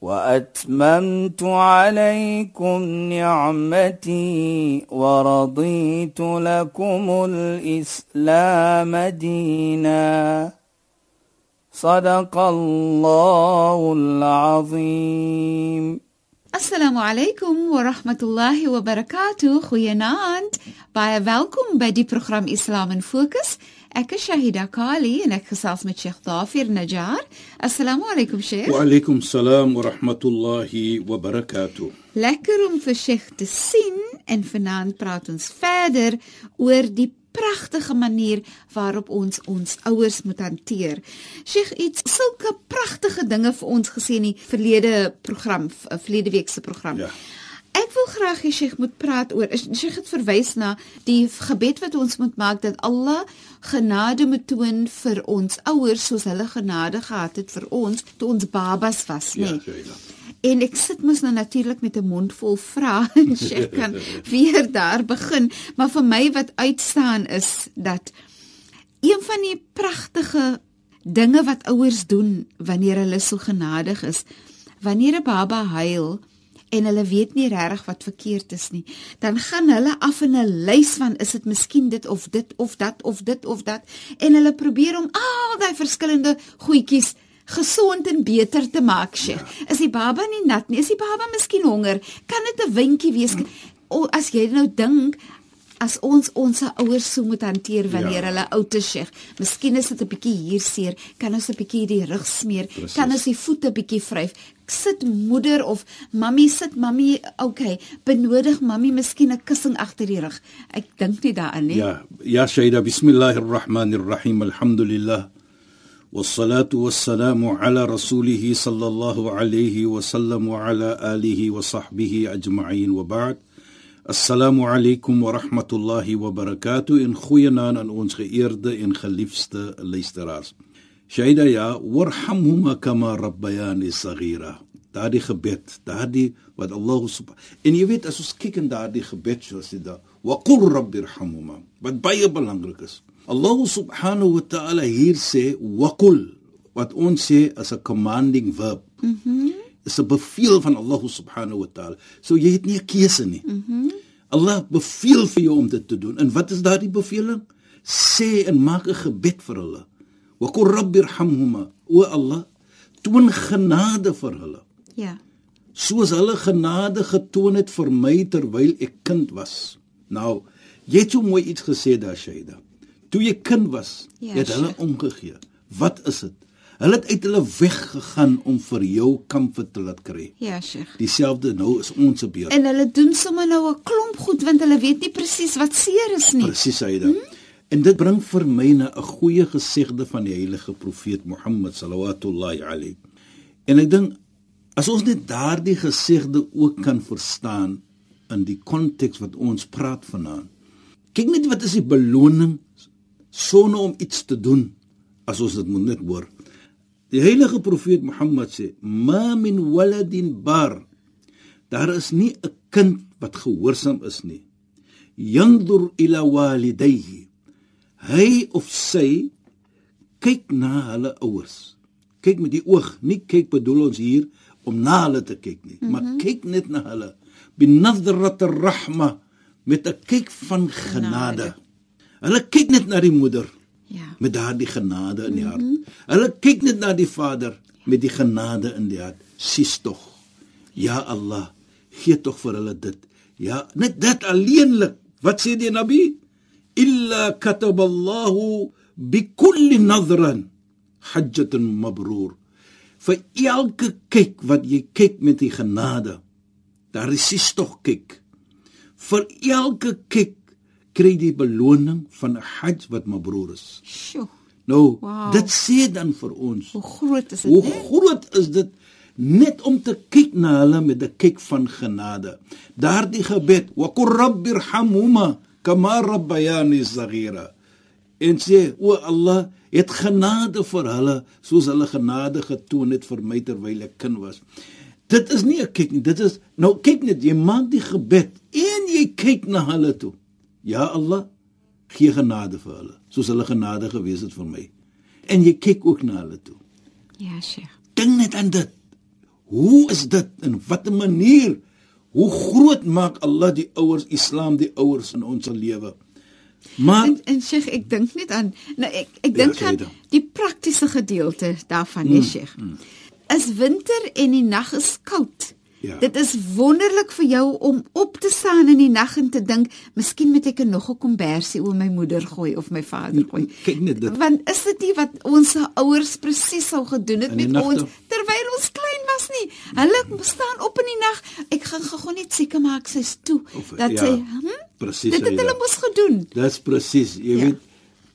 وأتممت عليكم نعمتي ورضيت لكم الإسلام دينا. صدق الله العظيم. السلام عليكم ورحمة الله وبركاته. خويا ناند بايا بالكم بدي برنامج إسلام ان فوكس Ek is Shahida Kali en ek gesels met Sheikh Dafir Najjar. Assalamu alaykum Sheikh. Wa alaykum salaam wa rahmatullahi wa barakatuh. Lekker om vir Sheikh te sien en vanaand praat ons verder oor die pragtige manier waarop ons ons ouers moet hanteer. Sheikh iets sulke pragtige dinge vir ons gesê in die verlede program, verlede week se program. Ja. Ek wil graag hê Sheikh moet praat oor Sheikh het verwys na die gebed wat ons moet maak dat Allah genade moet toon vir ons ouers soos hulle genade gehad het vir ons toe ons babas was, Ja, nê. Shaila. En ek sit mos nou natuurlik met 'n mond vol vrae en ek kan weer daar begin, maar vir my wat uitstaan is dat een van die pragtige dinge wat ouers doen wanneer hulle so genadig is, wanneer 'n baba huil en hulle weet nie regtig wat verkeerd is nie, dan gaan hulle af in 'n lys van is dit miskien dit of dit of dat of dit of dat en hulle probeer om al daai verskillende goedjies gesond en beter te maak, Sheikh. Is die baba nie nat nie? Is die baba miskien honger? Kan dit 'n windjie wees? O, as jy nou dink as ons ons ouers so moet hanteer wanneer Ja. hulle oud is, Sheikh. Miskien is dit 'n bietjie hier seer, kan ons 'n bietjie die rug smeer, Presies. kan ons die voete bietjie vryf. Sit moeder of mammy sit mammy, okay, benodig mammy miskien 'n kussing agter die rug. Ek dink nie daaraan nie. Ja, ja Shaila, bismillahir rahmanir rahim. Alhamdulillah. والصلاه والسلام على رسوله صلى الله عليه وسلم وعلى اله وصحبه اجمعين وبعد Assalamu alaykum wa rahmatullahi wa barakatuh en goeienaand aan ons geëerde en geliefde luisteraars. Shaida ya warhamhuma kama rabbayani saghira. Daardie gebed, daardie wat Allah subhanahu en jy weet as ons kyk in daardie gebed soos dit daar, wa qur rabbirhamhuma. Wat baie belangrik is. Allah subhanahu wa ta'ala hier sê wa qul wat ons sê as 'n commanding verb. Mhm. Mm -hmm is 'n beveel van Allah subhanahu wa ta'ala. So jy het nie 'n keuse nie. Mhm. Mm Allah beveel vir jou om dit te doen. En wat is daardie beveling? Sê en maak 'n gebed vir hulle. Wa qur rabbirhamhuma. O Allah, toon genade vir hulle Ja. soos hulle genade getoon het vir my terwyl ek kind was. Nou, jy het so mooi iets gesê daar Shaida. Toe jy kind was, Ja, het hulle omgegee. Wat is dit? Hulle het uit hulle weg gegaan om vir jou comfort te laat kry. Ja, Sheikh. Dieselfde nou is ons se beurt. En hulle doen sommer nou 'n klomp goed want hulle weet nie presies wat seer is nie. Presies Shaida. Hmm? En dit bring vir my na 'n goeie gesegde van die heilige profeet Mohammed sallallahu alayhi. En ek dink as ons net daardie gesegde ook kan verstaan in die konteks wat ons praat vanaand. Kyk net wat is die beloning sonder om iets te doen as ons dit moet net hoor. Die heilige profeet Mohammed sê: "Ma min waladin bar." Daar is nie 'n kind wat gehoorsaam is nie. Yandur ila walidayhi. Hy of sy kyk na hulle ouers. Kyk met die oog, nie kyk bedoel ons hier om na hulle te kyk nie, mm -hmm. maar kyk net na hulle binadrat ar-rahma met 'n kyk van genade. Hulle kyk net na die moeder Ja. met daardie genade in die hart. Mm -hmm. Hulle kyk net na die vader met die genade in die hart. Sies tog. Ja Allah, gee tog vir hulle dit. Ja, net dit alleenlik. Wat sê die Nabi? Illa kataballahu bikulli nadran hajjatan mabrur. Vir elke kyk wat jy kyk met die genade. Daar is sies tog kyk. Vir elke kyk kry die beloning van 'n hajj wat mabrur is. Sjoe. Nou, Wow. dit sê dan vir ons Hoe groot is dit? hoe né? groot is dit net om te kyk na hulle met 'n kyk van genade. Daardie gebed, wa qur rabbirhamhuma kama rabbayani saghira. En sê, o Allah, het genade vir hulle soos hulle genade getoon het vir my terwyl ek kind was. Dit is nie 'n kyk nie, dit is nou kyk net, jy maak die gebed en jy kyk na hulle toe. Ja Allah, gee genade vir hulle soos hulle genade gewees het vir my. En jy kyk ook na hulle toe. Ja, Sheikh. Dink net aan dit. Hoe is dit en watter manier hoe groot maak Allah die ouers Islam die ouers in ons lewe? Maar En en Sheikh, ek dink net aan nou ek ek Ja, dink sê aan die praktiese gedeelte daarvan, mm, Sheikh. Is winter en die nag is koud. Ja. Dit is wonderlik vir jou om op te staan in die nag en te dink, miskien moet ek nog 'n kombersie oor my moeder gooi of my vader gooi. kyk net dit. Want is dit nie wat ons ouers presies sou gedoen het met ons terwyl ons klein was nie? Hulle staan op in die nag. Ek gaan gou net seker maak sy's toe Of- dat ja, sy hm? presies, Dit het hulle mos gedoen. Dis presies. Jy Ja. weet,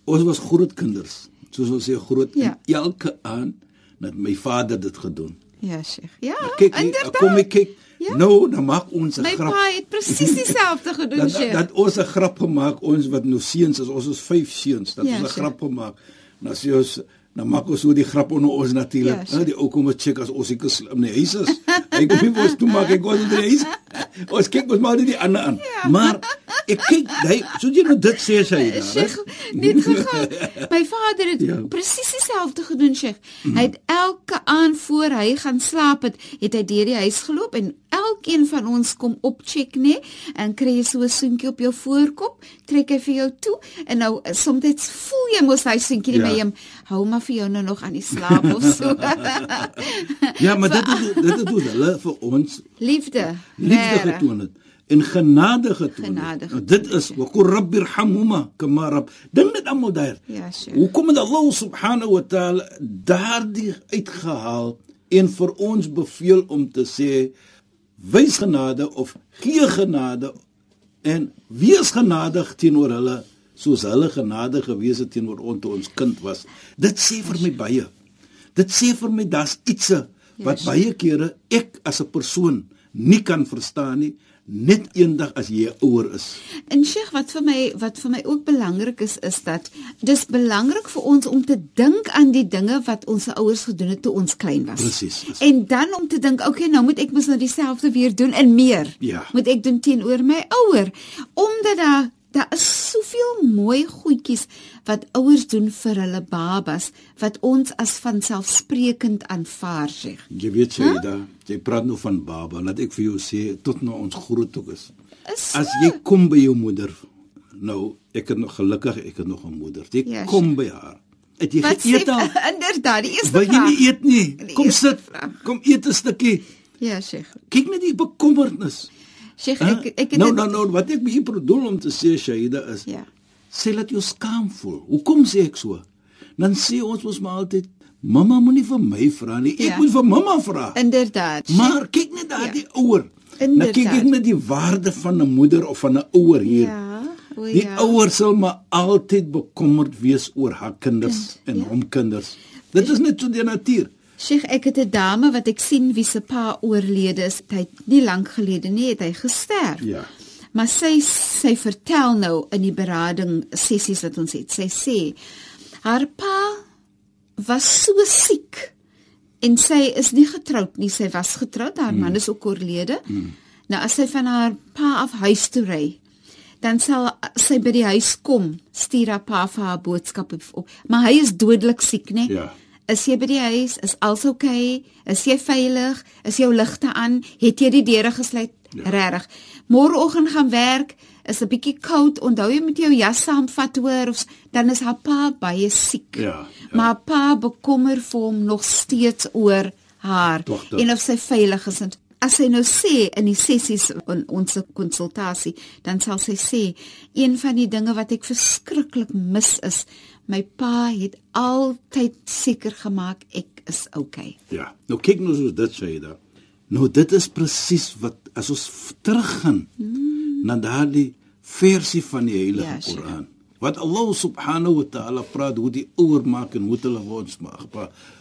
ons was groot kinders. Soos ons sê groot Ja. elke aan dat my vader dit gedoen. Ja, Sheikh. Ja, Kyk, nie, inderdaad. kom ek kyk. Ja. Nou, dan maak ons 'n My grap. pa het presies dieselfde gedoen, dat, Sheikh. dat ons 'n grap gemaak ons wat nou seuns is ons is vyf seuns dat Ja, ons 'n grap gemaak nou sê ons dan maak ons so die grap onder ons natuurlik ja, die ou kom en check as ons ek is in die huis is hy kom nie vir ons toe maak ek was in die huis ons kyk ons maar net die ander aan Ja. maar ek kyk hy so jy nou dit sê sy daar Sheikh, net gegaan. My vader het Ja. presies dieselfde gedoen, Sheikh. Hy het elke aand voor hy gaan slaap het, het hy deur die huis geloop en elkeen van ons kom opcheck nê en kry jy so 'n soentjie op jou voorkop, trek hy vir jou toe en nou eh, soms voel jy mos hy soentjie Ja. met hom hou maar vir jou nou nog aan die slaap of so. ja maar dit is dit is hoe hulle vir ons Liefde. liefde getoon het en genade getoon Genade het. Nou, dit is wa qur rabbi irhamhuma kama rabb. Dink net almal daar. Ja, Sheikh. Hoekom het Allah subhanahu wa ta'ala daardie uitgehaal en vir ons beveel om te sê wys genade of gee genade en wees genadig teenoor hulle soos hulle genade gewees het teenoor ons toe ons kind was. Dit sê vir my baie. Dit sê vir my daar's iets wat baie kere ek as 'n persoon nie kan verstaan nie net eendag as jy ouer is. En Sheikh, wat vir my wat vir my ook belangrik is is dat dis belangrik vir ons om te dink aan die dinge wat ons ouers gedoen het toe ons klein was. Presies. En dan om te dink, okay, nou moet ek mos nou dieselfde weer doen en meer. Ja. Moet ek doen teenoor my ouer omdat daar daar is soveel mooi goedjies wat ouers doen vir hulle babas wat ons as vanselfsprekend aanvaar, Sheikh. Jy weet jy huh? daar, jy praat nou van baba, laat ek vir jou sê tot nou ons groot ook is. Is As so. jy kom by jou moeder, nou ek het nog gelukkig ek het nog 'n moeder. Jy Ja, kom by haar. Het jy Wat geëet al? Inderdaad, die eerste Wil jy vraag. nie eet nie? Die Kom sit. vraag. Kom eet 'n stukkie. Ja, Sheikh. Kyk net die bekommernis. Sheikh, Huh? ek ek het nou dit- nou nou wat ek bietjie bedoel om te sê Shaida is. Ja. Sê laat jou skaam voel. Hoekom sê ek so? Dan sê ons mos maar altyd mamma moenie vir my vra nie. Ek Ja. moet vir mamma vra. Inderdaad. Maar kyk net daar Ja. die ouer. Nou Inderdaad. kyk ek net die waarde van 'n moeder of van 'n ouer hier. Ja, o Die ja. ouer sal maar altyd bekommerd wees oor haar kinders en ja. hom kinders. Dit is net so die natuur. Sheikh, ek het 'n dame wat ek sien wie se pa oorlede is. Hy het nie lank gelede nie, het hy gesterf. Ja. Maar sy sy vertel nou in die berading sessies wat ons het. Sy sê haar pa was so siek en sy is nie getroud nie. Sy was getroud, haar man is ook oorlede. Nou as sy van haar pa af huis toe ry, dan sal sy by die huis kom, stuur haar pa vir haar boodskappe op. Maar hy is dodelik siek, né? Ja. Is jy by die huis? Is alles oukei? Okay? Is jy veilig? Is jou ligte aan? Het jy die deure gesluit? Ja. Regtig. Môreoggend gaan werk, is 'n bietjie koud. Onthou jy met jou jas saamvat hoor of dan is haar pa baie siek. Ja, ja. Maar haar pa bekommer vir hom nog steeds oor haar Dogter. en of sy veilig is. As sy nou sê in die sessies in ons konsultasie, dan sal sy sê een van die dinge wat ek verskriklik mis is, my pa het altyd seker gemaak ek is. Okay. Ja. Nou kyk nou soos dit sê daar. Nou dit is presies wat as ons teruggaan mm. na daardie versie van die Heilige Ja, ja, sure. Koran. Wat Allah subhanahu wa ta'ala praat hoe die ouer maak en hoe hulle ons maak.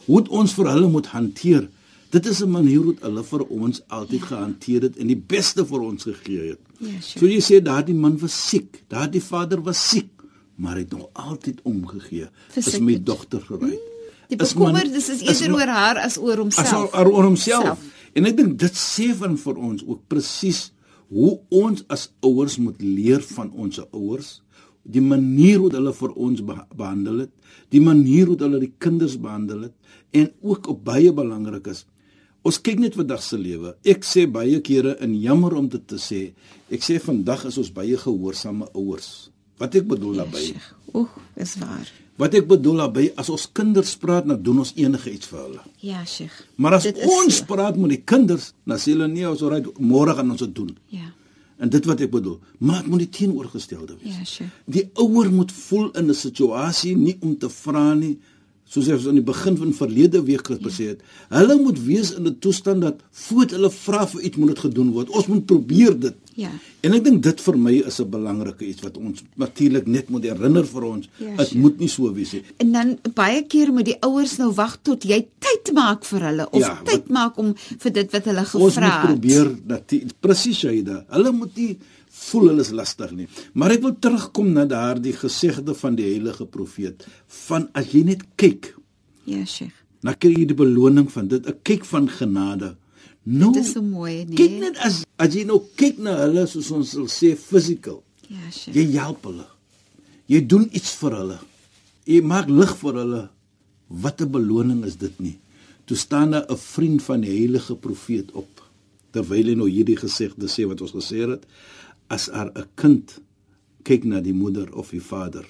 Hoe ons vir hulle moet hanteer. Dit is 'n manier hoe hulle vir ons altyd ja. gehanteer het en die beste vir ons gegee het. Ja, sure. So jy sê daardie man was siek, daardie vader was siek, maar hy het nog altyd omgegee. Is my dogter gered. Die Is man- bekommerd is, eerder oor haar as oor as homself. oor, oor homself. Self. En ek dink dit sê van vir ons ook presies hoe ons as ouers moet leer van ons ouers, die manier hoe hulle vir ons be behandel het, die manier hoe hulle die kinders behandel het en ook op baie belangrik is. Ons kyk net vandag se lewe. Ek sê baie kere in jammer om dit te sê, ek sê vandag is ons baie gehoorsame ouers. Wat ek bedoel? Sheikh. Oeg, is waar. Wat ek bedoel daarbey, as ons kinders praat, dan doen ons enige iets vir hulle. Ja, Sheikh. Maar as ons so. praat met die kinders, dan sê hulle nee, ons is reg, môre gaan ons dit doen. Ja. En dit wat ek bedoel, maar dit moet die teenoorgestelde wees. Ja, Sheikh. Die ouer moet voel in 'n situasie nie om te vra nie, soos ons aan die begin van verlede week gesê het. Hulle moet wees in 'n toestand dat voordat hulle vra vir iets moet dit gedoen word. Ons moet probeer dit. Ja. En ek dink dit vir my is 'n belangrike iets wat ons natuurlik net moet herinner vir ons. Ja, Dit sure. moet nie so wees nie. En dan baie keer moet die ouers nou wag tot jy tyd maak vir hulle of Ja, tyd maak om vir dit wat hulle Ons gevra moet het. probeer dat presies Shaida. Hulle moet nie voel hulle is lastig nie. Maar ek wil terugkom na daardie gesegde van die heilige profeet van as jy net kyk, Ja, Sheikh. dan kry jy die beloning van dit, 'n kyk van genade. Nou Dit is so mooi, nee. kyk net as as jy nou kyk na hulle soos ons sal sê physical. Ja, Sheikh. Jy help hulle. Jy doen iets vir hulle. Jy maak lig vir hulle. Wat 'n beloning is dit nie? Toe staan 'n vriend van die heilige profeet op terwyl hy nou hierdie gesegde sê wat ons gesê het as haar 'n kind kyk na die moeder of die vader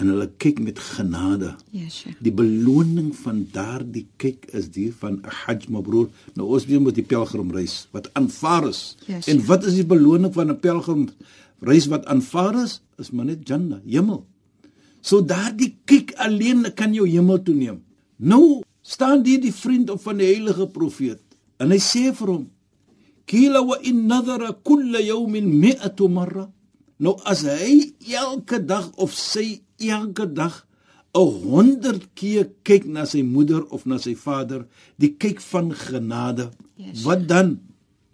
en hulle kyk met genade. Ja, Sheikh. die beloning van daardie kyk is die van 'n hajj mabrur. Nou ons weer met die pelgrimreis wat aanvaar is. Ja, en wat is die beloning van 'n pelgrimreis wat aanvaar is? Is maar net janna hemel. So daardie kyk alleen kan jou hemel toe neem nou staan hier die vriend op van die heilige profeet en hy sê vir hom kila wa in nadhara kull yawmin 100 marra nou as hy elke dag of sy elke dag 'n 100 keer kyk na sy moeder of na sy vader die kyk van genade. Yes. wat dan?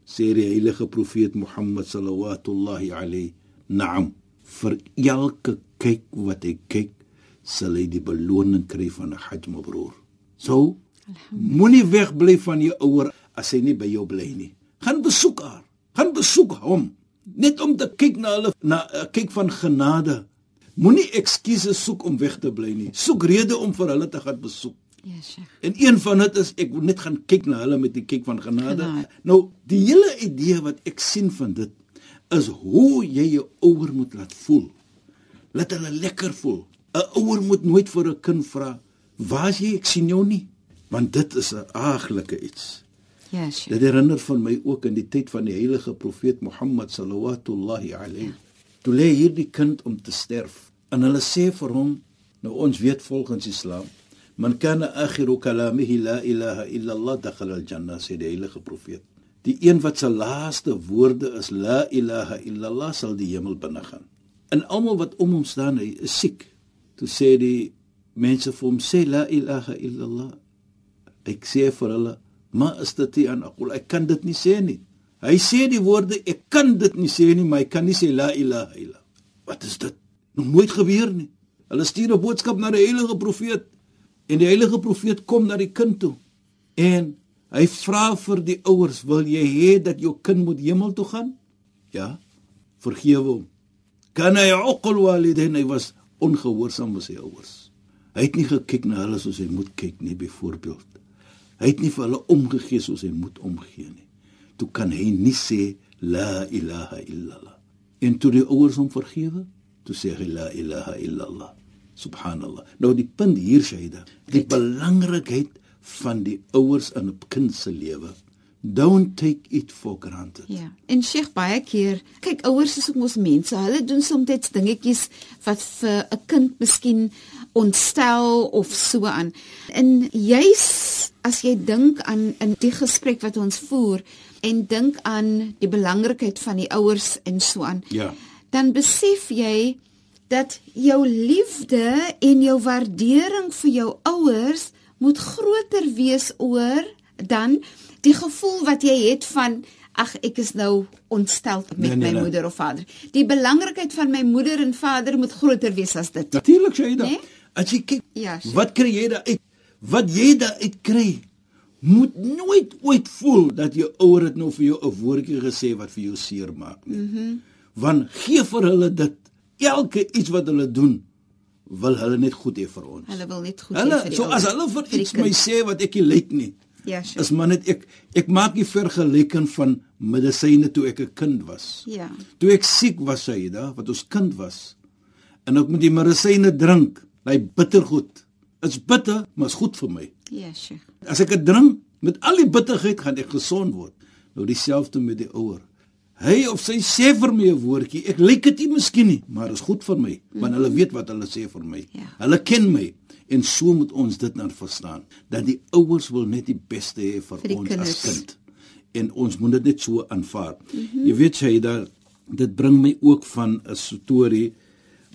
Sê die heilige profeet Mohammed sallallahu alayhi naam vir elke kyk wat hy kyk sal hy die beloning kry van 'n hajj mabrur so moenie wegbly van jou ouer as hy nie by jou bly nie gaan besoek haar gaan besoek hom net om te kyk na hulle na 'n kyk van genade moenie ekskuses soek om weg te bly nie soek rede om vir hulle te gaan besoek Ja, Sheikh. En een van dit is ek wil net gaan kyk na hulle met die kyk van genade. Genade. Nou, die hele idee wat ek sien van dit is hoe jy jou ouer moet laat voel. Laat hulle lekker voel. 'n Ouer moet nooit vir 'n kind vra, "Waar is jy? Ek sien jou nie." Want dit is 'n aaglike iets. Ja, Sheikh. Dit herinner van my ook in die tyd van die heilige profeet Mohammed sallallahu alayhi. Toe lê hierdie kind om te sterf en hulle sê vir hom, nou ons weet volgens Islam, man kana akhiru kalamihi la ilaha illa Allah dakhala al-jannah sê die heilige profeet. Die een wat se laaste woorde is la ilaha illa Allah sal die hemel binne gaan. En almal wat om hom staan, hy is siek. Toe sê die mense vir hom sê la ilaha illa Allah. Ek sê vir hulle, "Ma istati an aqul." Ek kan dit nie sê nie. Hy sê die woorde, ek kan dit nie sê nie, maar hy kan nie sê la ilaha illa. Wat is dit? Nog nooit gebeur nie. Hulle stuur 'n boodskap na die heilige profeet en die heilige profeet kom na die kind toe. En hy vra vir die ouers, "Wil jy hê dat jou kind moet hemel toe gaan?" Ja. Vergewe hom. Kan hy uqul walidain hy was ongehoorsaam met sy ouers. Hy het nie gekyk na hulle soos hy moet kyk nie byvoorbeeld. Hy het nie vir hulle omgegee soos hy moet omgee nie. Toe kan hy nie sê la ilaha illallah. En toe die ouers hom vergewe, toe sê hy la ilaha illallah. Subhanallah. Nou die punt hier Shaida, die belangrikheid van die ouers in 'n kind se lewe. Don't take it for granted. Ja. En Sheikh baie keer, kyk ouers is ook mos mense. Hulle doen soms dingetjies wat vir 'n kind miskien ontstel of so aan. En juis as jy dink aan in die gesprek wat ons voer en dink aan die belangrikheid van die ouers en so aan. Ja. Dan besef jy dat jou liefde en jou waardering vir jou ouers moet groter wees oor dan die gevoel wat jy het van ag ek is nou ontstel met Nee, nee, my nee. moeder of vader. Die belangrikheid van my moeder en vader moet groter wees as dit. Natuurlik sê jy dit. Nee? As jy kyk, Ja, sure. wat kry jy daar uit? Wat jy daar uit kry, moet nooit ooit voel dat jou ouer het nou vir jou 'n woordjie gesê wat vir jou seer maak nie. Mhm. Want gee vir hulle dit. Elke iets wat hulle doen, wil hulle net goed hê vir ons. Hulle wil net goed hê vir die so as ouers, hulle vir die iets my sê wat ek nie lyk nie. Ja, sure. Is maar net ek ek maak nie vergelyking van medisyne toe ek 'n kind was. Ja. Toe ek siek was, Saida, wat ons kind was. En ek moet die medisyne drink, daai bittergoed. Is bitter, maar is goed vir my. Ja, sure. As ek dit drink met al die bitterheid gaan ek gesond word. Nou dieselfde met die ouer. Hy of sy sê vir my 'n woordjie. Ek lyk dit nie miskien nie, maar is goed vir my, want hulle weet wat hulle sê vir my. Ja. Hulle ken my en so moet ons dit nou verstaan dat die ouers wil net die beste hê vir, Vir ons kinders. as kind. En ons moet dit net so aanvaar. Mm -hmm. Jy weet jy dat dit bring my ook van 'n storie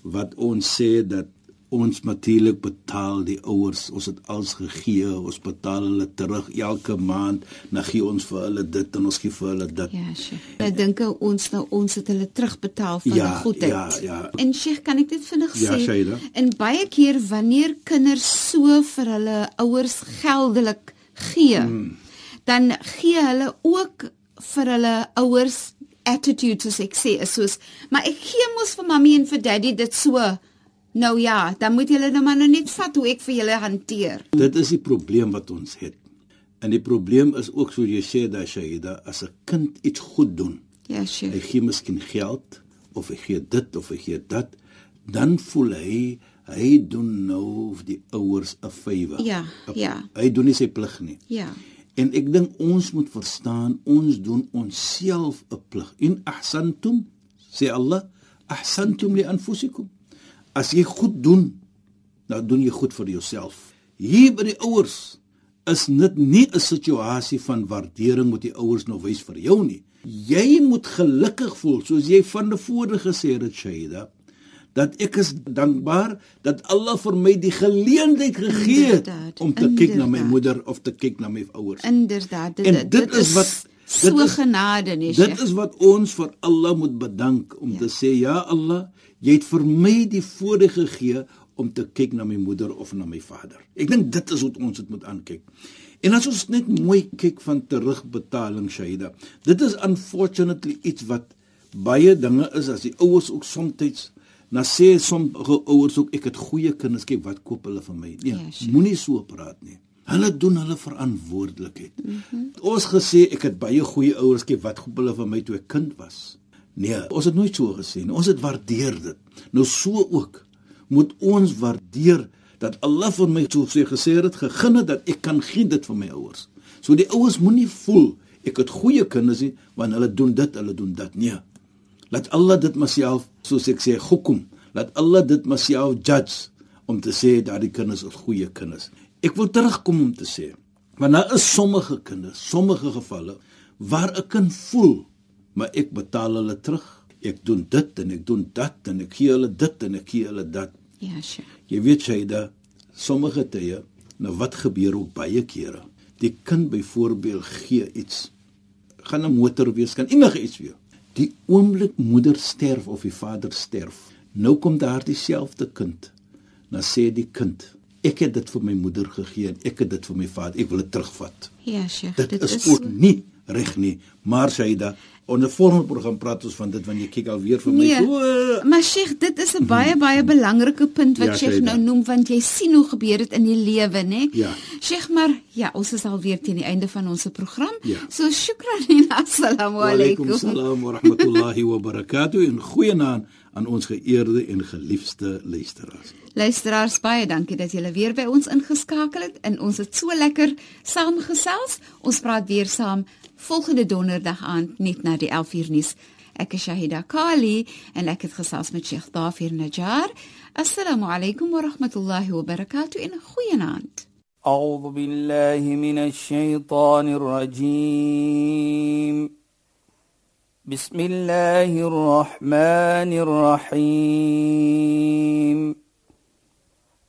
wat ons sê dat ons natuurlik betaal die ouers, ons het alles gegee, ons betaal hulle terug elke maand, dan gee ons vir hulle dit en ons gee vir hulle dit. Ja, Sheikh. Ek dink ons nou ons het hulle terugbetaal van Ja, die goedheid. ja, ja. En Sheikh, kan ek dit vinnig Ja, sê? Shaida. En baie keer wanneer kinders so vir hulle ouers geldelik gee, hmm. dan gee hulle ook vir hulle ouers attitude soos ek sê, is soos, maar ek gee mos vir mammy en vir daddy dit so. Nou ja, dan moet julle nou maar nou net vat hoe ek vir julle hanteer. Dit is die probleem wat ons het. En die probleem is ook so jy sê dat Shaida as 'n kind iets goed doen, Ja, hy Sheikh. gee miskien geld of hy gee dit of hy gee dat, dan voel hy hy doen nou vir die ouers 'n favour. Ja, ja. Hy doen nie sy plig nie. Ja. En ek dink ons moet verstaan, ons doen onsself 'n plig. In ahsantum, sê Allah, ahsantum li anfusikum. As jy goed doen, dan doen jy goed vir jouself. Hier by die ouers is dit nie 'n situasie van waardering moet die ouers nou wys vir jou nie. Jy moet gelukkig voel soos jy van tevore gesê het, Shaida, dat ek is dankbaar dat Allah vir my die geleentheid gegee het Inderdaad, om te kyk na my inderdaad. moeder of te kyk na my ouers. Inderdaad, dit, En dit is wat- so dit is- genade, nee, Dit is wat ons vir Allah moet bedank om Ja. te sê ja Allah, jy het vir my die voorreg gegee om te kyk na my moeder of na my vader. Ek dink dit is wat ons dit moet aankyk. En as ons net mooi kyk van terugbetaling Shaida. Dit is unfortunately iets wat baie dinge is as die ouers ook soms na sê sommige ouers ook ek het goeie kinders, kyk wat koop hulle vir my. Nee, Ja, sure. moenie so praat nie. Hulle doen hulle verantwoordelikheid. Mm -hmm. Ons gesê ek het baie goeie ouers, kyk wat koop hulle vir my toe ek kind was. Nee, ons het nooit so gesê nie. Ons het waardeer dit. Nou so ook moet ons waardeer dat Allah vir my so sê gesê het gegee het dat ek kan gee dit vir my ouers. So die ouers moenie voel ek het goeie kinders nie want hulle doen dit, hulle doen dat nie. Laat Allah dit myself soos ek sê hoekom. Laat Allah dit myself judge om te sê dat die kinders is goeie kinders. Ek wil terugkom om te sê want daar is sommige kinders, sommige gevalle waar 'n kind voel maar ek betaal hulle terug. Ek doen dit en ek doen dat en ek gee hulle dit en ek gee hulle dat. Ja, Sheikh. Jy weet Shaida, sommige tye, nou wat gebeur ook baie kere. Die kind byvoorbeeld gee iets. Gaan 'n motor wees, kan enige iets wees. Die oomblik moeder sterf of die vader sterf, nou kom daar dieselfde kind. Dan sê die kind, ek het dit vir my moeder gegee en ek het dit vir my vader, ek wil dit terugvat. Ja, Sheikh. Dit, dit is, is ook nie reg nie, maar Shaida, onder volgende program praat ons van dit wanneer jy kyk alweer vir my. Nee, so, maar Sheikh, dit is 'n baie baie belangrike punt wat Ja, Sheikh nou noem want jy sien hoe gebeur dit in die lewe, né? Ja. Sheikh, maar ja, ons is alweer teen die einde van ons program. Ja. So shukran en assalamu Waalaikum alaykum. salaam wa rahmatullahi wa barakatuh en goeienaand aan ons geëerde en geliefde luisteraars. Luisteraars, baie dankie dat julle weer by ons ingeskakel het en ons het so lekker saamgesels. Ons praat weer saam volgende donderdag aand net na die 11uur nuus. Ek is Shahida Kali en ek het gesels met Sheikh Dafir Najjar. Assalamu alaykum wa rahmatullahi wa barakatuh en goeienaand. أعوذ بالله من الشيطان الرجيم بسم الله الرحمن الرحيم